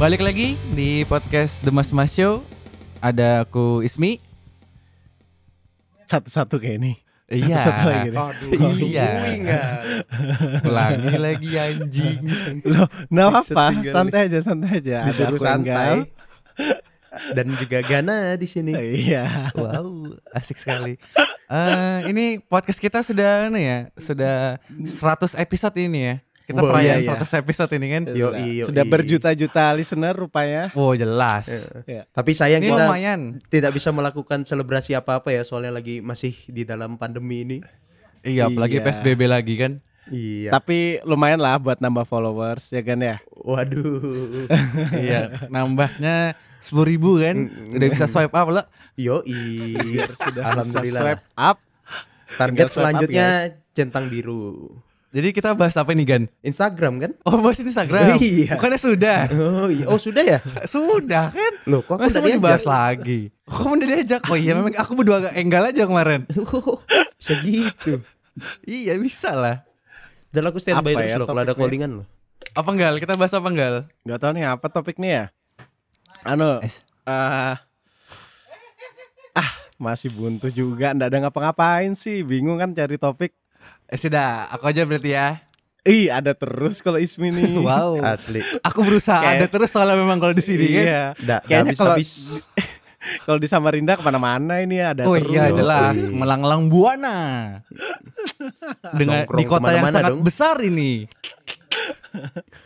Balik lagi di podcast The Mas Mas Show. Ada aku Ismi. Satu-satu kayak ini. Iya. Satu lagi nih. Aduh, Iya. Ulangi lagi anjing. Loh, nah apa? Santai aja, santai aja. Ada Disuruh aku santai. Dan juga Gana di sini. Iya. Wow, asik sekali. Eh, ini podcast kita sudah anu ya, sudah 100 episode ini ya. Kita Wow, perayaan iya, iya. 100 episode ini kan. Yo, Sudah- iyo, Sudah berjuta-juta listener rupanya. Oh, jelas. Ya. Tapi sayang Ini kita lumayan. tidak bisa melakukan selebrasi apa-apa ya soalnya lagi masih di dalam pandemi ini. Iya, apalagi Iya. PSBB lagi kan. Iya. Tapi lumayan lah buat nambah followers ya kan ya. Waduh. iya, nambahnya 10.000 ribu kan. Udah bisa swipe up lah. Yo, Sudah bisa Alhamdulillah. swipe up. Target swipe up, selanjutnya centang biru. Jadi kita bahas apa nih Gan? Instagram kan? Oh bahas Instagram. Iya. Bukannya sudah. Oh iya. Oh sudah ya? Sudah kan? Loh kok aku Masa udah mau dibahas lagi? Kok udah diajak? Oh iya memang aku berdua agak enggal aja kemarin. Segitu. iya bisa lah. Dan aku standby Apa terus ya loh kalau ada topiknya? callingan loh. Apa enggak? Kita bahas apa enggak? Gak tau nih apa topik nih ya. Anu. Eh, ah masih buntu juga. Nggak ada ngapa-ngapain sih. Bingung kan cari topik. Eh sudah, aku aja berarti ya. Ih ada terus kalau Ismi nih. Wow. Asli. Aku berusaha Kayak- ada terus soalnya memang kalau di sini kan. Iya. Nggak, Kayaknya habis, kalau habis. kalau di Samarinda ke mana-mana ini ada Oh terus. iya jelas, Iya. melanglang buana. Dengan Nongkrong di kota yang sangat dong. besar ini.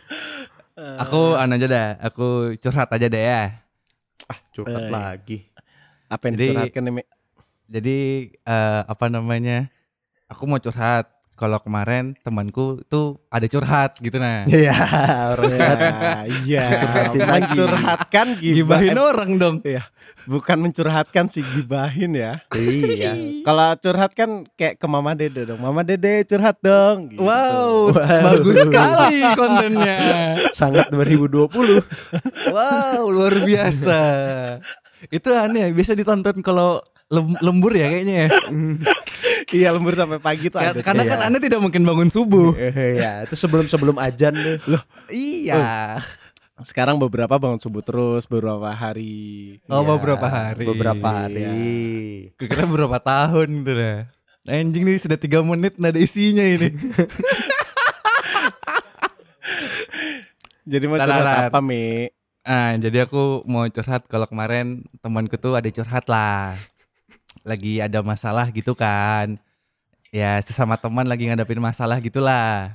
aku anu aja dah, aku curhat aja deh ya. Ah, curhat Eh. lagi. Apa yang Jadi- dicurhatkan nih? Jadi eh, apa namanya? Aku mau curhat. Kalau kemarin temanku tuh ada curhat gitu nah. Iya, orang Ya, iya, mencurhatkan gibah. Gibahin orang dong. Iya, bukan mencurhatkan sih gibahin ya. Iya. Kalau curhat kan kayak ke Mama Dede dong. Mama Dede curhat dong. gitu. Wow, bagus sekali kontennya. Sangat 2020. Wow, luar biasa. Itu aneh, biasa ditonton kalau lem- lembur ya kayaknya ya. Iya lembur sampai pagi tuh Ka- ada. Karena tuh. kan Anda tidak mungkin bangun subuh. Iya, itu sebelum-sebelum ajan deh. Loh, Iya. sekarang beberapa bangun subuh terus beberapa hari. Oh, Iya, beberapa hari. Beberapa hari. Kira beberapa tahun gitu dah. Anjing nih sudah tiga menit nggak ada isinya ini. Jadi mau curhat apa Mi? Ah, jadi aku mau curhat kalau kemarin temanku tuh ada curhat lah. Lagi ada masalah gitu kan. Ya, sesama teman lagi ngadapin masalah gitulah.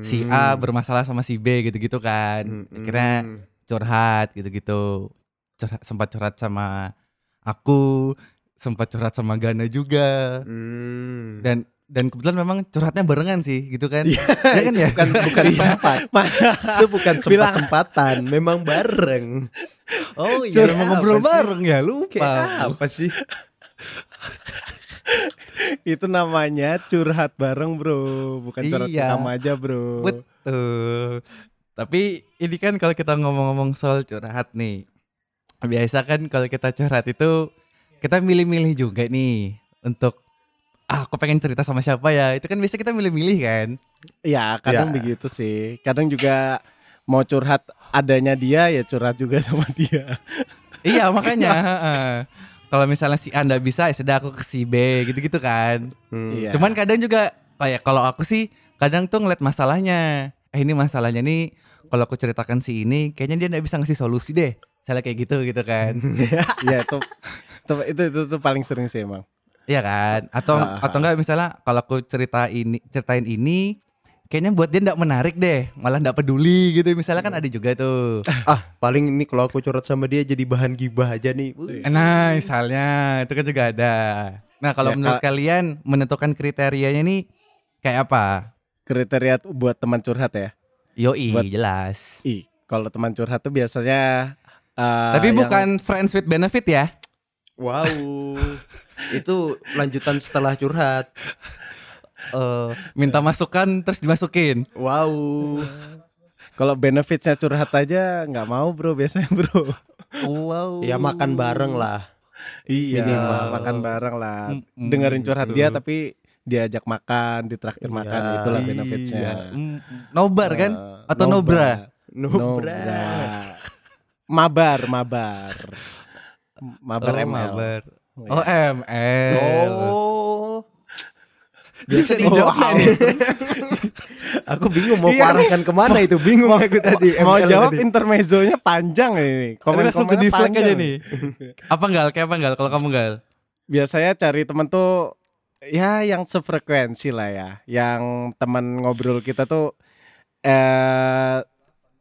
Si A bermasalah sama si B gitu-gitu kan. Hmm, Akhirnya hmm. curhat gitu-gitu. Curhat, sempat curhat sama aku, sempat curhat sama Gana juga. Hmm. Dan dan kebetulan memang curhatnya barengan sih gitu kan. Iya kan ya? bukan bukan sempat. itu bukan Bilang- sempat-sempatan, memang bareng. Oh iya, memang ngobrol sih? bareng ya, lupa. Kayak apa sih? Itu namanya curhat bareng bro, bukan curhat Iya. sama aja bro. Betul. Tapi ini kan kalau kita ngomong-ngomong soal curhat nih. Biasa kan kalau kita curhat itu kita milih-milih juga nih untuk ah aku pengen cerita sama siapa ya. Itu kan biasa kita milih-milih kan. Ya kadang Ya. begitu sih. Kadang juga mau curhat adanya dia ya curhat juga sama dia. iya makanya. Kalau misalnya si Anda bisa ya sudah aku ke si B gitu-gitu kan. Hmm. Iya. Cuman kadang juga kayak kalau aku sih kadang tuh ngeliat masalahnya. Eh ini masalahnya nih kalau aku ceritakan si ini kayaknya dia nggak bisa ngasih solusi deh. Salah kayak gitu gitu kan. Iya itu, itu itu itu itu paling sering sih emang. Iya kan? Atau Ah, atau enggak misalnya kalau aku cerita ini ceritain ini kayaknya buat dia nggak menarik deh, malah nggak peduli gitu. Misalnya kan ada juga tuh. Ah, paling ini kalau aku curhat sama dia jadi bahan gibah aja nih. Wih. Nah, misalnya itu kan juga ada. Nah, kalau Ya, menurut kal- kalian menentukan kriterianya nih kayak apa? Kriteria buat teman curhat ya. Yoi, Buat- jelas. Ih, kalau teman curhat tuh biasanya eh, Tapi yang- bukan friends with benefit ya. Wow. itu lanjutan setelah curhat. Eh, minta masukan terus dimasukin. Wow. kalau benefitsnya curhat aja nggak mau bro biasanya bro. Wow. Ya makan bareng lah. Iya, Minimal. makan bareng lah. Mm, mm, Dengerin curhat dia tapi diajak makan, ditraktir Iya. makan, itulah benefitsnya. Iya. Nobar kan? Eh, Atau Nobra? Nobra. Nobra. mabar, mabar. Mabar Oh, ML. mabar. Iya. Oh, ML. Oh. Bisa Oh, dijawab nih? Aku bingung mau Iya, arahkan ke mana itu. Bingung aku tadi. Mau ML jawab tadi. intermezzonya panjang ini. Komen-komennya panjang. aja nih. Apa enggak? Kayak apa enggak? Kalau kamu enggak? Biasanya cari temen tuh ya yang sefrekuensi lah ya. Yang teman ngobrol kita tuh eh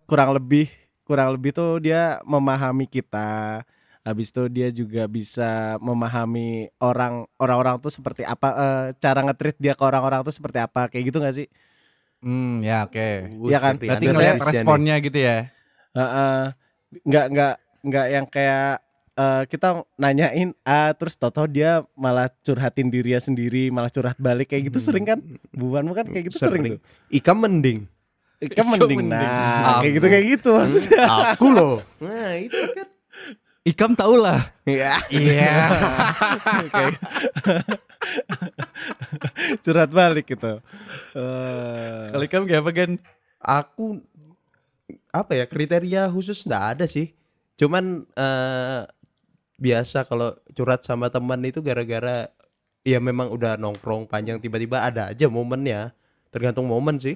kurang lebih kurang lebih tuh dia memahami kita. Habis itu dia juga bisa memahami orang orang-orang tuh seperti apa eh, cara nge-treat dia ke orang-orang tuh seperti apa kayak gitu gak sih? Hmm, ya oke. Iya kan? Berarti ngeliat analisisnya nih. responnya gitu ya. Heeh. nggak nggak nggak yang kayak eh, kita nanyain A terus toto dia malah curhatin dirinya sendiri malah curhat balik kayak gitu Hmm. sering kan buanmu kan kayak gitu sering, tuh Ika mending. Ika mending nah kayak gitu kayak gitu maksudnya Aku loh. Nah, itu kan. Ikam tau lah. Ya. Iya. Kayak- curhat balik gitu Eh, Kalau Ikam kayak apa kan? Aku apa ya kriteria khusus nggak ada sih. Cuman eh biasa kalau curhat sama teman itu gara-gara ya memang udah nongkrong panjang tiba-tiba ada aja momennya. Tergantung momen sih.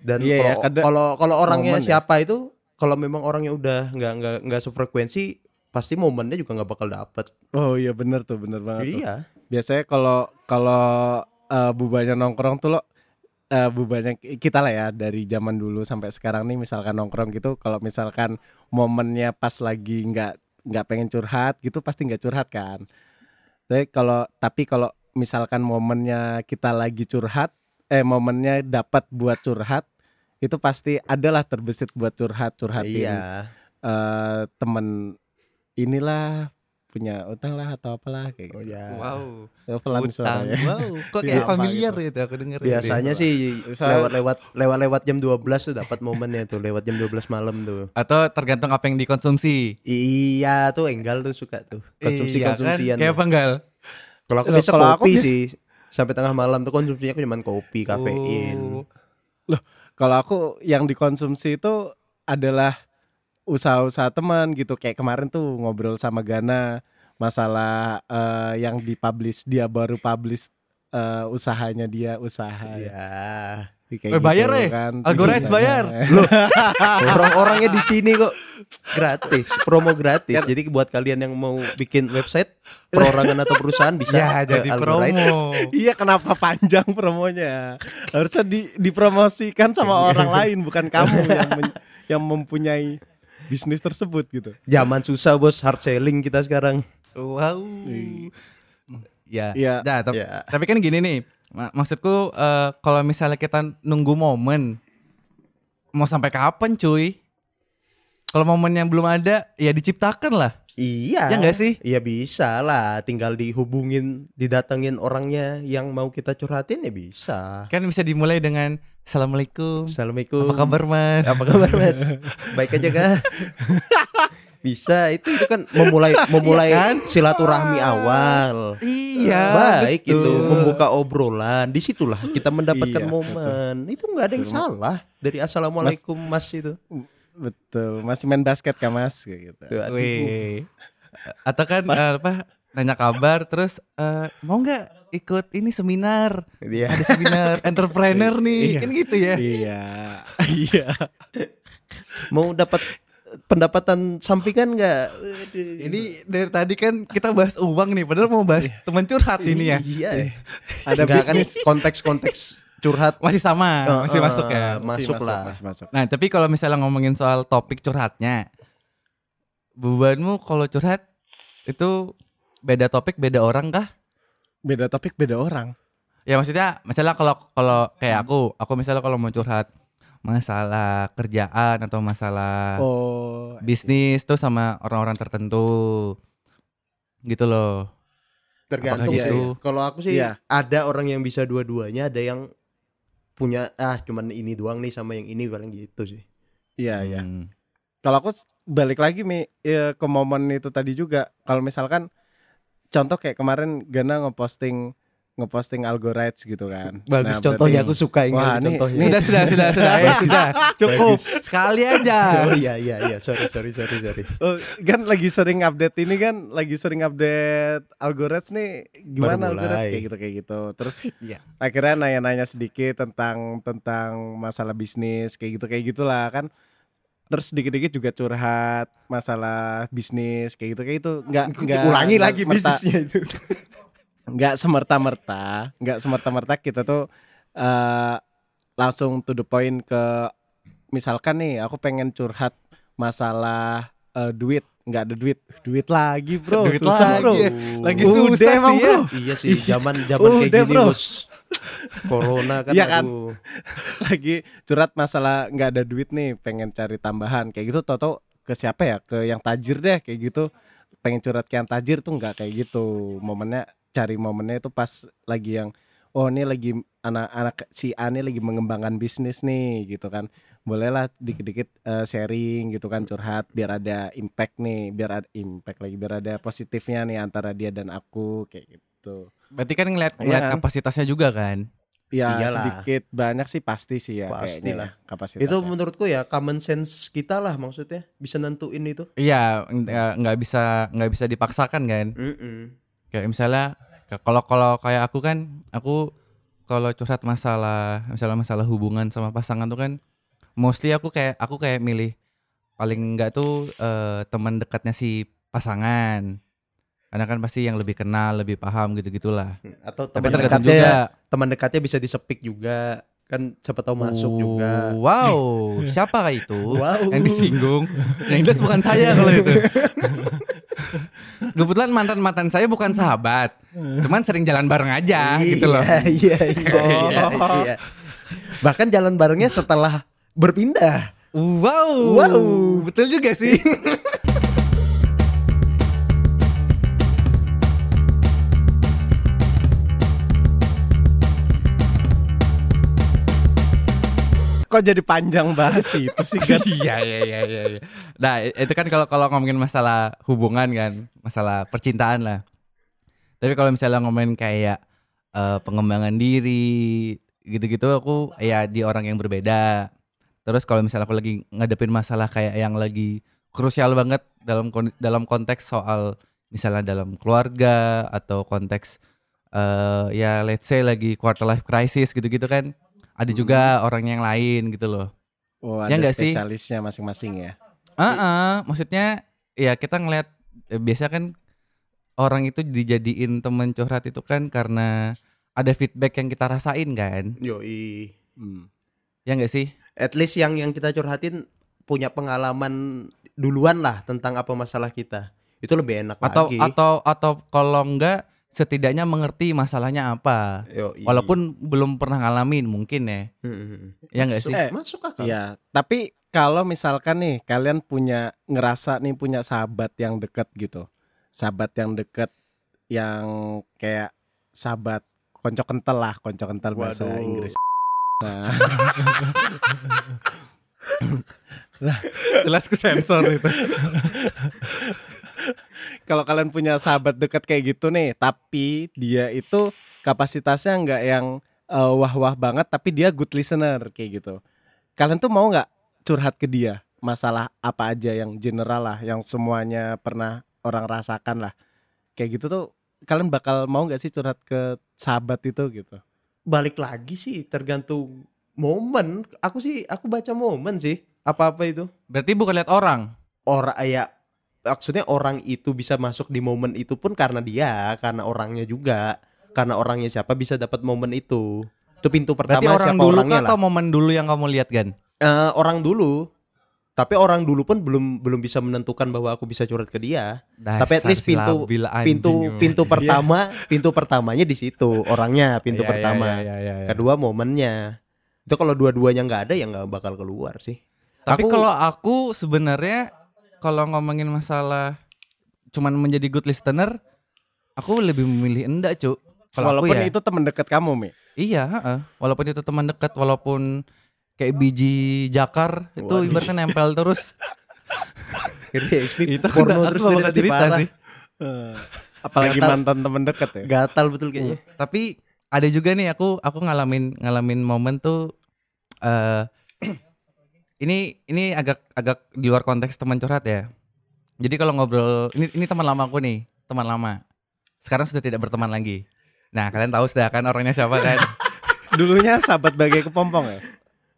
Dan Iya ya, kalau kadang- kalau orangnya ya. siapa itu kalau memang orangnya udah nggak nggak nggak sefrekuensi pasti momennya juga nggak bakal dapet. oh iya bener tuh bener banget tuh. Iya. biasanya kalau kalau eh, bubanya nongkrong tuh lo eh, bubanya kita lah ya dari zaman dulu sampai sekarang nih misalkan nongkrong gitu kalau misalkan momennya pas lagi nggak nggak pengen curhat gitu pasti nggak curhat kan tapi kalau tapi kalau misalkan momennya kita lagi curhat eh momennya dapat buat curhat itu pasti adalah terbesit buat curhat curhatin Iya. eh, temen inilah punya utang lah atau apalah kayak Oh gitu. ya. Wow. pelan Utang. suaranya Wow. Kok kayak familiar gitu. gitu aku denger. Biasanya sih lewat-lewat lewat-lewat jam 12 tuh dapat momennya tuh lewat jam 12 malam tuh. Atau tergantung apa yang dikonsumsi. Iya tuh enggal tuh suka tuh konsumsi Iya kan? konsumsian. Kayak apa enggak? Kalau aku Loh, bisa kalau aku kopi bis- sih sampai tengah malam tuh konsumsinya aku cuman kopi kafein. Oh. Kalau aku yang dikonsumsi itu adalah usaha-usaha teman gitu. Kayak kemarin tuh ngobrol sama Gana masalah eh, yang dipublish dia baru publish eh, usahanya dia usaha ya. Iya. Kayak Eh, bayar, eh. kan. Algorites Iya. bayar. Orang-orangnya di sini kok gratis, promo gratis. Jadi buat kalian yang mau bikin website perorangan atau perusahaan bisa Ya jadi promo. Iya kenapa panjang promonya? Harusnya di, dipromosikan sama orang lain bukan kamu yang men- yang mempunyai bisnis tersebut gitu. Zaman susah bos, hard selling kita sekarang. Wow. Ya. Iya. Nah, tapi, Ya. tapi kan gini nih. mak- Maksudku eh, kalau misalnya kita nunggu momen mau sampai kapan cuy? Kalau momennya belum ada, ya diciptakan lah. Iya. Ya nggak sih? Iya bisa lah, tinggal dihubungin, didatengin orangnya yang mau kita curhatin ya bisa. Kan bisa dimulai dengan Assalamualaikum. Assalamualaikum. Apa kabar Mas? Apa kabar Mas? Baik aja kah? bisa itu itu kan memulai memulai Iya kan? silaturahmi awal. Iya. Baik betul. itu membuka obrolan. Di situlah kita mendapatkan Iya, momen. Itu nggak ada yang Betul. salah dari assalamualaikum Mas itu. Betul, masih main basket kan Mas kayak gitu. Wih. Atau kan eh, apa nanya kabar terus eh, mau nggak ikut ini seminar? Iya. Ada seminar entrepreneur nih. Iya. Kan gitu ya. Iya. Iya. Mau dapat pendapatan sampingan nggak? Ini dari tadi kan kita bahas uang nih, padahal mau bahas teman curhat ini ya. Iya. Ada Nggak kan bisnis. konteks-konteks curhat Masih sama, masih Eh, masuk ya. Masuk lah. Masih masuk. Nah, tapi kalau misalnya ngomongin soal topik curhatnya, bebanmu kalau curhat itu beda topik, beda orang kah? Beda topik, beda orang. Ya maksudnya, misalnya kalau kalau kayak aku, aku misalnya kalau mau curhat masalah kerjaan atau masalah Oh, bisnis tuh sama orang-orang tertentu, gitu loh. Tergantung Apakah sih. gitu? Kalau aku sih Iya. ada orang yang bisa dua-duanya, ada yang punya ah cuman ini doang nih sama yang ini paling gitu sih. iya iya. Hmm. Kalau aku balik lagi mi ya, ke momen itu tadi juga. Kalau misalkan contoh kayak kemarin Gana ngeposting ngeposting algorites gitu kan. Bagus Nah, contohnya berarti- aku suka ini Wah, nih- contohnya. Sudah sudah sudah sudah ya sudah cukup sekali aja. Oh iya iya iya sorry sorry sorry sorry. Oh, kan lagi sering update ini kan, lagi sering update algorites nih gimana mulai. kayak gitu kayak gitu. Terus Iya. akhirnya nanya-nanya sedikit tentang tentang masalah bisnis kayak gitu kayak gitulah kan. Terus dikit-dikit juga curhat masalah bisnis kayak gitu kayak gitu. Nggak nggak Ulangi lagi bisnisnya itu. Nggak semerta-merta, nggak semerta-merta kita tuh eh langsung to the point ke misalkan nih aku pengen curhat masalah eh, duit, nggak ada duit, duit lagi bro, Duit susah lagi bro. ya. Lagi Udah susah emang, sih ya. bro. iya sih zaman zaman kayak Udah, gini bro. bos. Corona kan Iya kan? aduh. lagi curhat masalah nggak ada duit nih, pengen cari tambahan kayak gitu. Toto ke siapa ya? Ke yang tajir deh kayak gitu. Pengen curhat ke yang tajir tuh nggak kayak gitu. Momennya cari momennya itu pas lagi yang oh ini lagi anak-anak si A nih lagi mengembangkan bisnis nih gitu kan. Bolehlah dikit-dikit eh, sharing gitu kan curhat biar ada impact nih, biar ada impact lagi, biar ada positifnya nih antara dia dan aku kayak gitu. Berarti kan ngeliat, ngeliat kan? kapasitasnya juga kan. Ya Iyalah. sedikit banyak sih pasti sih ya Pastilah. kayaknya ya, kapasitasnya. Itu menurutku ya common sense kita lah maksudnya bisa nentuin itu. Iya nggak nggak bisa nggak bisa dipaksakan kan. Mm-mm. Kayak misalnya kalau kalau kayak aku kan aku kalau curhat masalah misalnya masalah hubungan sama pasangan tuh kan mostly aku kayak aku kayak milih paling enggak tuh eh, teman dekatnya si pasangan. Karena kan pasti yang lebih kenal, lebih paham gitu-gitulah. Atau Tapi teman dekatnya juga. teman dekatnya bisa disepik juga kan siapa tahu masuk juga. Oh, Wow, siapa kah itu? Wow. Yang disinggung. Yang jelas bukan saya kalau itu. Kebetulan mantan-mantan saya bukan sahabat. Cuman sering jalan bareng aja gitu loh. Iya iya iya, iya, iya. Bahkan jalan barengnya setelah berpindah. Wow. Wow. Betul juga sih. Kok jadi panjang bahas itu sih kan? Iya iya iya iya. Nah, itu kan kalau kalau ngomongin masalah hubungan kan, masalah percintaan lah. Tapi kalau misalnya ngomongin kayak eh, pengembangan diri gitu-gitu aku ya di orang yang berbeda. Terus kalau misalnya aku lagi ngadepin masalah kayak yang lagi krusial banget dalam dalam konteks soal misalnya dalam keluarga atau konteks eh ya let's say lagi quarter life crisis gitu-gitu kan. Ada juga orang yang lain gitu loh. Oh, Ya ada nggak sih? spesialisnya masing-masing ya. Ah, maksudnya ya kita ngeliat eh, biasa kan orang itu dijadiin temen curhat itu kan karena ada feedback yang kita rasain kan, Yoi. Hmm. ya nggak sih? At least yang yang kita curhatin punya pengalaman duluan lah tentang apa masalah kita. Itu lebih enak Atau lagi. atau atau kalau enggak setidaknya mengerti masalahnya apa, Yoi. walaupun belum pernah ngalamin mungkin ya, Hmm. ya nggak sih? Eh, Masuk akal. Iya, tapi kalau misalkan nih kalian punya ngerasa nih punya sahabat yang deket gitu. Sahabat yang deket yang kayak sahabat konco kental lah, konco kental bahasa Waduh. Inggris. Jelas ke sensor itu. Kalau kalian punya sahabat deket kayak gitu nih, tapi dia itu kapasitasnya nggak yang eh, wah-wah banget, tapi dia good listener kayak gitu. Kalian tuh mau nggak curhat ke dia masalah apa aja yang general lah, yang semuanya pernah orang rasakan lah, kayak gitu tuh kalian bakal mau nggak sih curhat ke sahabat itu gitu? Balik lagi sih tergantung momen. Aku sih aku baca momen sih. Apa-apa itu. Berarti bukan lihat orang. Orang ya maksudnya orang itu bisa masuk di momen itu pun karena dia, karena orangnya juga. Karena orangnya siapa bisa dapat momen itu. Itu pintu Berarti pertama orang siapa dulu orangnya lah. atau momen dulu yang kamu lihat kan? Eh, orang dulu. Tapi orang dulu pun belum belum bisa menentukan bahwa aku bisa curhat ke dia. Tapi at least pintu pintu pintu pertama pintu pertamanya di situ orangnya pintu Iya, pertama. Kedua momennya. Itu kalau dua-duanya nggak ada ya nggak bakal keluar sih. Tapi Aku- kalau aku sebenarnya kalau ngomongin masalah cuman menjadi good listener, aku lebih memilih enggak, Cuk. Walaupun ya. itu temen deket kamu, Mi. Iya, heeh. walaupun itu teman dekat, walaupun kayak biji jakar itu Wah, ibaratnya nempel terus. itu porno terus bakal cerita parah. sih. Apalagi Gatal. mantan temen deket ya. Gatal betul kayaknya. Tapi ada juga nih aku aku ngalamin ngalamin momen tuh eh ini ini agak agak di luar konteks teman curhat ya. Jadi kalau ngobrol ini ini teman lama aku nih, teman lama. Sekarang sudah tidak berteman lagi. Nah, kalian tahu sudah kan orangnya siapa kan? Dulunya sahabat bagai kepompong ya.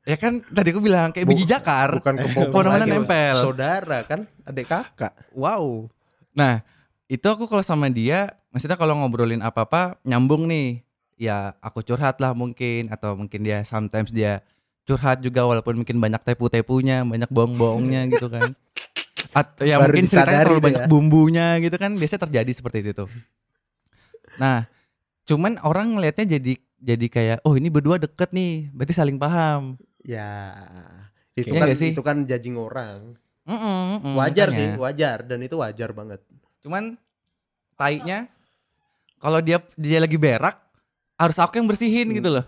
ya kan tadi aku bilang kayak biji jakar. Bukan kepompong lagi, nempel. Saudara kan, adik kakak. Wow. Nah, itu aku kalau sama dia, maksudnya kalau ngobrolin apa-apa nyambung nih. Ya, aku curhat lah mungkin atau mungkin dia sometimes dia curhat juga walaupun mungkin banyak tepu-tepunya, banyak bohong-bohongnya gitu kan. Atau ya Baru mungkin ceritanya terlalu banyak ya. bumbunya gitu kan, biasanya terjadi seperti itu tuh. Nah, cuman orang ngelihatnya jadi jadi kayak oh ini berdua deket nih, berarti saling paham. Ya, itu Iya kan sih? itu kan judging orang. Mm-mm, mm, Wajar makanya. sih, wajar dan itu wajar banget. Cuman tainya kalau dia dia lagi berak harus aku yang bersihin gitu loh.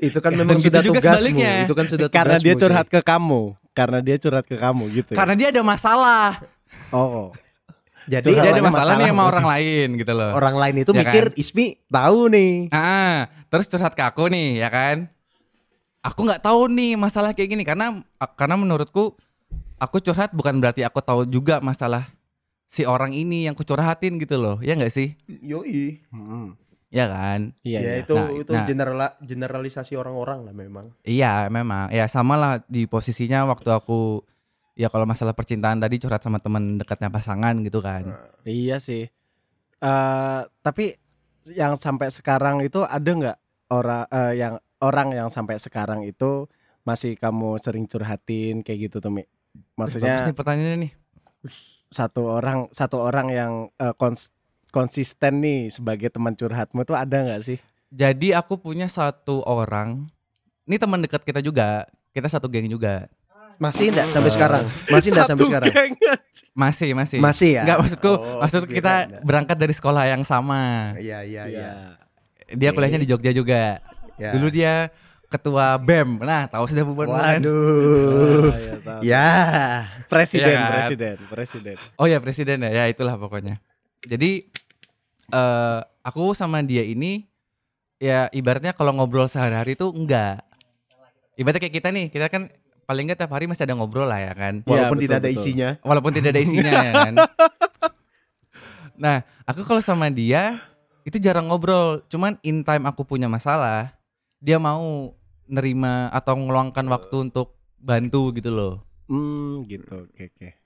Itu kan memang gitu sudah juga tugasmu. sebaliknya. Itu kan sudah Karena tugasmu dia sih. curhat ke kamu. Karena dia curhat ke kamu gitu. ya? Karena dia ada masalah. Oh. Jadi dia ada Curhatnya masalah nih masalah. sama orang lain gitu loh. orang lain itu Ya mikir kan? Ismi tahu nih. Ah, terus curhat ke aku nih ya kan. Aku nggak tahu nih masalah kayak gini karena karena menurutku aku curhat bukan berarti aku tahu juga masalah si orang ini yang kucurhatin gitu loh. Ya nggak sih? Yoi. Hmm. Ya kan? Iya, ya iya. itu Nah, itu nah. generala- generalisasi orang-orang lah memang. Iya memang ya sama lah di posisinya waktu aku ya kalau masalah percintaan tadi curhat sama teman dekatnya pasangan gitu kan. Iya sih. Eh tapi yang sampai sekarang itu ada nggak orang eh, yang orang yang sampai sekarang itu masih kamu sering curhatin kayak gitu tuh Mi? Bagus Maksudnya nih pertanyaannya nih. satu orang satu orang yang eh, kons- konsisten nih sebagai teman curhatmu tuh ada nggak sih? Jadi aku punya satu orang, ini teman dekat kita juga, kita satu geng juga. Masih enggak sampai sekarang? Masih enggak sampai sekarang? geng. Masih, masih. Masih ya? Enggak maksudku, Oh, maksudku beda, kita beda. berangkat dari sekolah yang sama. Iya iya iya. Dia kuliahnya di Jogja juga. Ya. Dulu dia ketua BEM. Nah, tahu sudah bukan? Waduh. Oh, iya, tahu. Ya. Presiden, Iya kan? presiden, presiden. Oh ya presiden ya, ya itulah pokoknya. Jadi eh aku sama dia ini ya ibaratnya kalau ngobrol sehari-hari tuh enggak. Ibaratnya kayak kita nih, kita kan paling enggak tiap hari masih ada ngobrol lah ya kan. Walaupun betul, tidak ada betul. isinya. Walaupun tidak ada isinya ya kan. Nah, aku kalau sama dia itu jarang ngobrol. Cuman in time aku punya masalah, dia mau nerima atau ngeluangkan waktu untuk bantu gitu loh. Hmm, gitu. Oke, oke.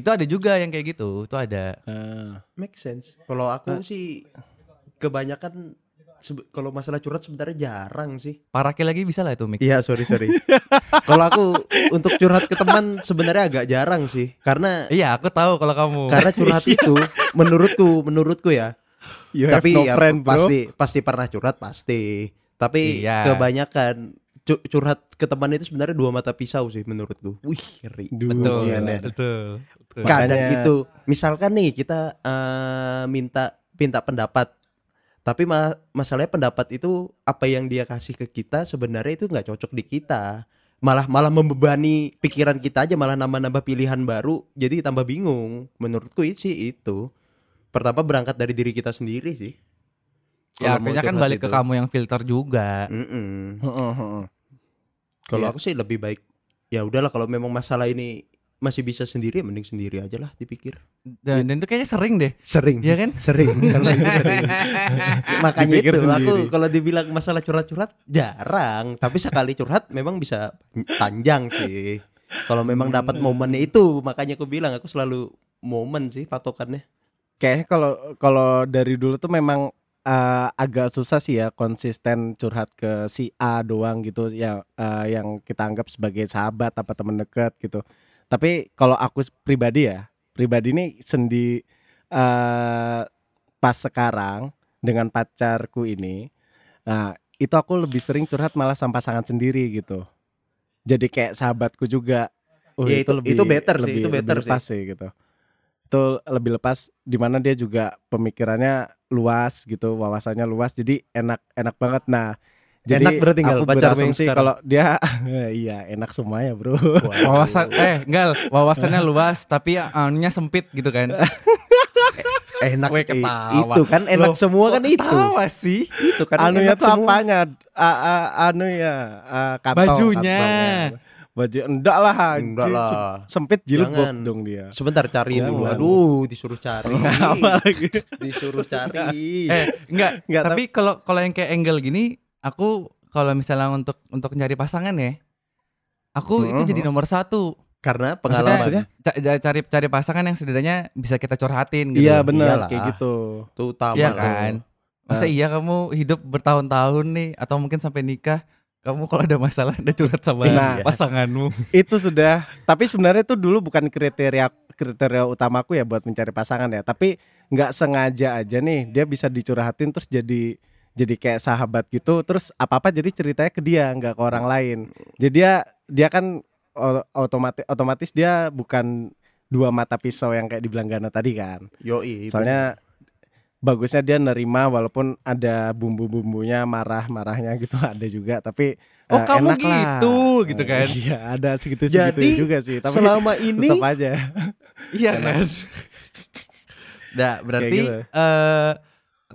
Itu ada juga yang kayak gitu, itu ada. Ah. Make sense. Kalau aku sih kebanyakan kalau masalah curhat sebenarnya jarang sih. Parake lagi bisa lah itu Mik. Iya, sorry sorry. kalau aku untuk curhat ke teman sebenarnya agak jarang sih. Karena Iya, aku tahu kalau kamu. karena curhat itu menurutku menurutku ya. You have tapi no ya friend, bro. pasti pasti pernah curhat pasti. Tapi Iya. kebanyakan cu- curhat ke teman itu sebenarnya dua mata pisau sih menurutku. Wih, ngeri. Duh, betul, Iya, betul, betul. Kadang Makanya- itu misalkan nih kita eh, minta minta pendapat tapi ma- masalahnya pendapat itu apa yang dia kasih ke kita sebenarnya itu nggak cocok di kita malah malah membebani pikiran kita aja malah nambah-nambah pilihan baru jadi tambah bingung menurutku sih itu pertama berangkat dari diri kita sendiri sih Ya artinya kan balik ke itu. kamu yang filter juga. Heeh, heeh. kalau Iya. aku sih lebih baik ya udahlah kalau memang masalah ini masih bisa sendiri mending sendiri aja lah dipikir Dan, dan itu kayaknya sering deh. sering Iya kan? sering itu sering makanya Dipikir itu aku sendiri. kalau dibilang masalah curhat-curhat jarang tapi sekali curhat memang bisa panjang sih kalau memang dapat momennya itu makanya aku bilang aku selalu momen sih patokannya Kayaknya kalau kalau dari dulu tuh memang eh, agak susah sih ya konsisten curhat ke si A doang gitu yang eh, yang kita anggap sebagai sahabat apa teman dekat gitu. Tapi kalau aku pribadi ya, pribadi ini sendi eh pas sekarang dengan pacarku ini, nah itu aku lebih sering curhat malah sama pasangan sendiri gitu. Jadi kayak sahabatku juga. Oh, Ya, itu- itu better sih, itu better lebih lepas sih gitu itu lebih lepas di mana dia juga pemikirannya luas gitu wawasannya luas jadi enak enak banget nah jadi Enak berarti nggak aku berasumsi kalau dia iya enak semuanya bro Wawasan eh enggak, wawasannya luas tapi anunya sempit gitu kan. enak Weh, ketawa. itu kan enak Loh, semua kan itu Ketawa sih. itu kan anunya tuh apanya? A, a, anu ya, a, kantong, Bajunya. kantongnya. Baju enggak lah, Enggak lah. sem- Sempit jilbab dong dia. sebentar cari Jangan. dulu aduh disuruh cari Apa lagi? disuruh cari Eh, enggak. Enggak, tapi kalau kalau yang kayak angle gini, aku kalau misalnya untuk untuk nyari pasangan ya, aku itu Mhm. jadi nomor satu. karena pengalaman ca- ca- cari cari pasangan yang setidaknya bisa kita curhatin gitu. Iya benar kayak gitu. itu utama Iya tuh. kan? Masa Nah. iya kamu hidup bertahun-tahun nih atau mungkin sampai nikah kamu kalau ada masalah udah curhat sama Nah. pasanganmu. Itu sudah. Tapi sebenarnya itu dulu bukan kriteria kriteria utamaku ya buat mencari pasangan ya. Tapi nggak sengaja aja nih dia bisa dicurhatin terus jadi jadi kayak sahabat gitu. Terus apa apa jadi ceritanya ke dia nggak ke orang lain. Jadi dia dia kan otomatis otomatis dia bukan dua mata pisau yang kayak dibilang Gana tadi kan. Yoi, Soalnya bagusnya dia nerima walaupun ada bumbu-bumbunya marah-marahnya gitu ada juga tapi Oh, eh, kamu enak lah. gitu, gitu kan. Iya, ada segitu-segitu juga sih, tapi selama ini tetap aja. Iya kan? Nah, berarti gitu. eh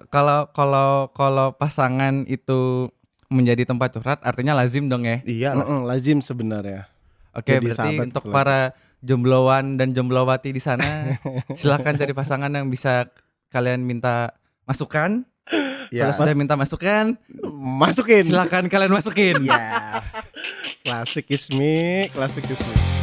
kalau kalau kalau pasangan itu menjadi tempat curhat artinya lazim dong ya. iya lah Mm-mm, lazim sebenarnya. Oke, Jadi berarti untuk lah. para jombloan dan jomblowati di sana silakan cari pasangan yang bisa kalian minta masukan. ya Kalau sudah minta masukan, Masukin. silakan kalian masukin. ya Klasik ismi, klasik ismi.